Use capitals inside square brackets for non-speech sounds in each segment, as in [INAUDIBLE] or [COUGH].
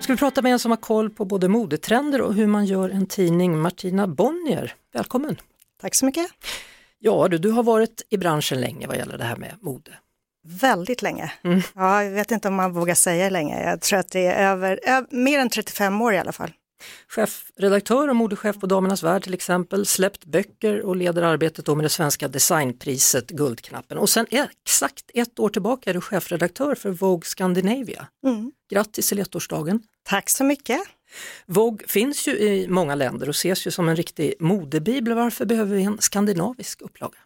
Ska vi prata med en som har koll på både modetrender och hur man gör en tidning, Martina Bonnier. Välkommen! Tack så mycket. Ja du, du har varit i branschen länge vad gäller det här med mode. Väldigt länge. Mm. Ja, jag vet inte om man vågar säga länge. Jag tror att det är över, ö- mer än 35 år i alla fall. Chefredaktör och modechef på Damernas Värld till exempel, släppt böcker och leder arbetet med det svenska designpriset Guldknappen. Och sen exakt ett år tillbaka är du chefredaktör för Vogue Scandinavia. Mm. Grattis till ettårsdagen! Tack så mycket. Vogue finns ju i många länder och ses ju som en riktig modebibel. Varför behöver vi en skandinavisk upplaga?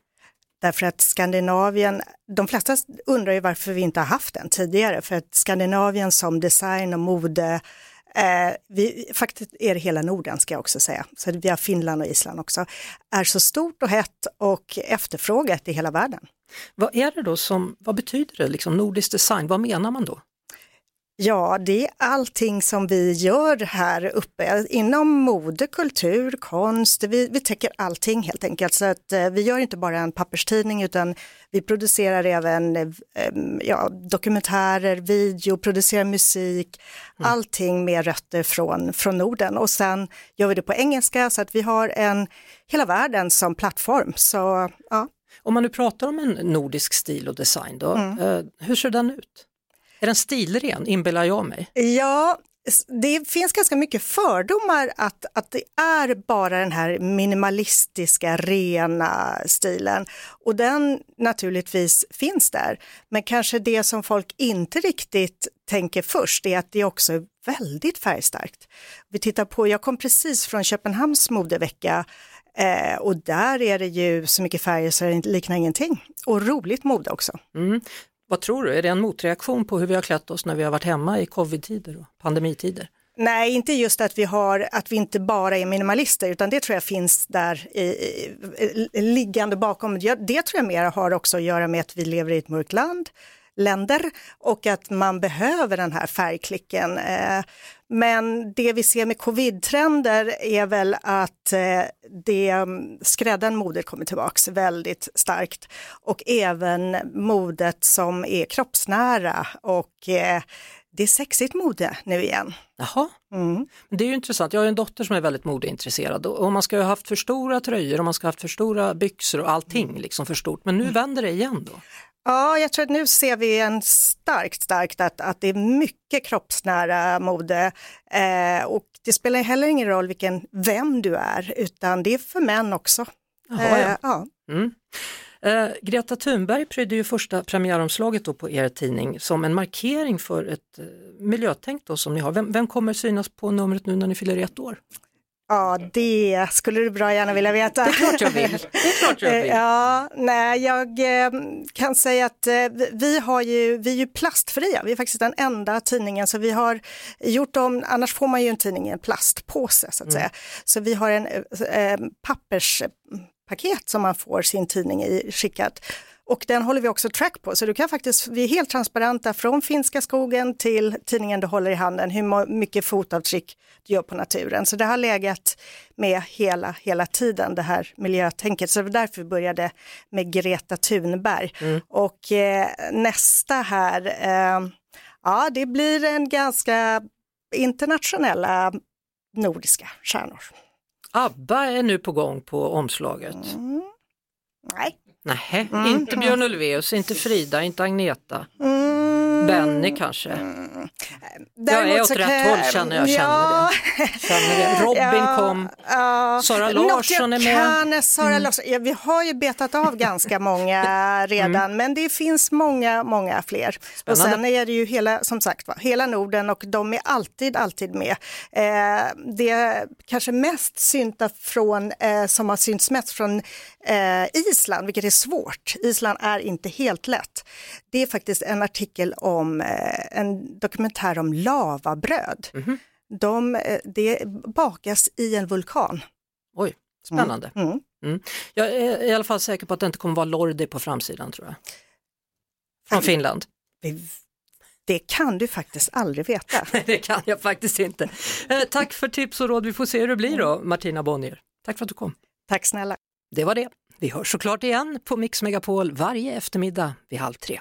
Därför att Skandinavien, de flesta undrar ju varför vi inte har haft den tidigare, för att Skandinavien som design och mode, eh, vi, faktiskt är det hela Norden ska jag också säga, så vi har Finland och Island också, är så stort och hett och efterfrågat i hela världen. Vad är det då som, vad betyder det liksom nordisk design, vad menar man då? Ja, det är allting som vi gör här uppe inom mode, kultur, konst. Vi, vi täcker allting helt enkelt. Så att, eh, vi gör inte bara en papperstidning utan vi producerar även eh, ja, dokumentärer, video, producerar musik, allting med rötter från, från Norden. Och sen gör vi det på engelska så att vi har en hela världen som plattform. Så ja, Om man nu pratar om en nordisk stil och design då, eh, hur ser den ut? Är den stilren, inbillar jag mig? Ja, det finns ganska mycket fördomar att, att det är bara den här minimalistiska, rena stilen. Och den naturligtvis finns där. Men kanske det som folk inte riktigt tänker först är att det också är väldigt färgstarkt. Vi tittar på, jag kom precis från Köpenhamns modevecka eh, och där är det ju så mycket färger så det liknar ingenting. Och roligt mode också. Mm. Vad tror du, är det en motreaktion på hur vi har klätt oss när vi har varit hemma i covid-tider och pandemitider? Nej, inte just att vi, har, att vi inte bara är minimalister, utan det tror jag finns där i, i, liggande bakom. Det tror jag mer har också att göra med att vi lever i ett mörkt land, länder och att man behöver den här färgklicken. Eh, Men det vi ser med covid-trender är väl att eh, det mm, skräddan modet kommer tillbaks väldigt starkt och även modet som är kroppsnära och eh, det är sexigt mode nu igen. Jaha, Mm. det är ju intressant. Jag har en dotter som är väldigt modeintresserad och man ska ju ha haft för stora tröjor och man ska ha haft för stora byxor och allting liksom för stort. Men nu vänder det igen då. Ja, jag tror att nu ser vi en starkt, starkt att, att det är mycket kroppsnära mode eh, och det spelar heller ingen roll vilken, vem du är, utan det är för män också. Jaha, ja. Eh, ja. Mm. Eh, Greta Thunberg prydde ju första premiäromslaget då på er tidning som en markering för ett eh, miljötänk då som ni har. Vem, vem kommer synas på numret nu när ni fyller ett år? Ja, det skulle du bra gärna vilja veta. Det är klart jag vill. Det är klart jag Eh, vill. Ja, nej, jag eh, kan säga att eh, vi- har ju, vi är ju plastfria, vi är faktiskt den enda tidningen, så vi har gjort om, annars får man ju en tidning i en plastpåse så att säga. Så vi har en eh, papperspaket som man får sin tidning i skickat. Och den håller vi också track på, så du kan faktiskt, vi är helt transparenta från finska skogen till tidningen du håller i handen, hur mycket fotavtryck du gör på naturen. Så det har legat med hela, hela tiden, det här miljötänket. Så det var därför vi började med Greta Thunberg. Och eh, nästa här, eh, ja det blir en ganska internationella nordiska stjärnor. ABBA är nu på gång på omslaget. Nej. Nej, inte Björn Ulvaeus, inte Frida, inte Agneta. Mm. Benny kanske. Jag är Däremot åt rätt håll känner jag, känner ja, det. Känner det. Robin Ja, kom, ja. Sara Larsson är med. Mm. Kan, Sara Larsson, ja, vi har ju betat av ganska [LAUGHS] många redan, Mm. men det finns många, många fler. Och Spännande. sen är det ju hela, som sagt, va, hela Norden och de är alltid, alltid med. Eh, det kanske mest synta från, eh, som har synts mest från eh, Island, vilket är svårt. Island är inte helt lätt. Det är faktiskt en artikel om, eh, en dokumentär om lavabröd. Mhm. de, eh, det bakas i en vulkan. Oj, spännande. Mm. Mm. Jag är i alla fall säker på att det inte kommer vara Lordi på framsidan tror jag. Från Finland. Det, kan du faktiskt aldrig veta. [LAUGHS] det kan jag faktiskt inte. Eh, tack för tips och råd. Vi får se hur det blir då, Martina Bonnier. Tack för att du kom. Tack snälla. Det var det. Vi hörs såklart igen på Mix Megapol varje eftermiddag vid halv tre.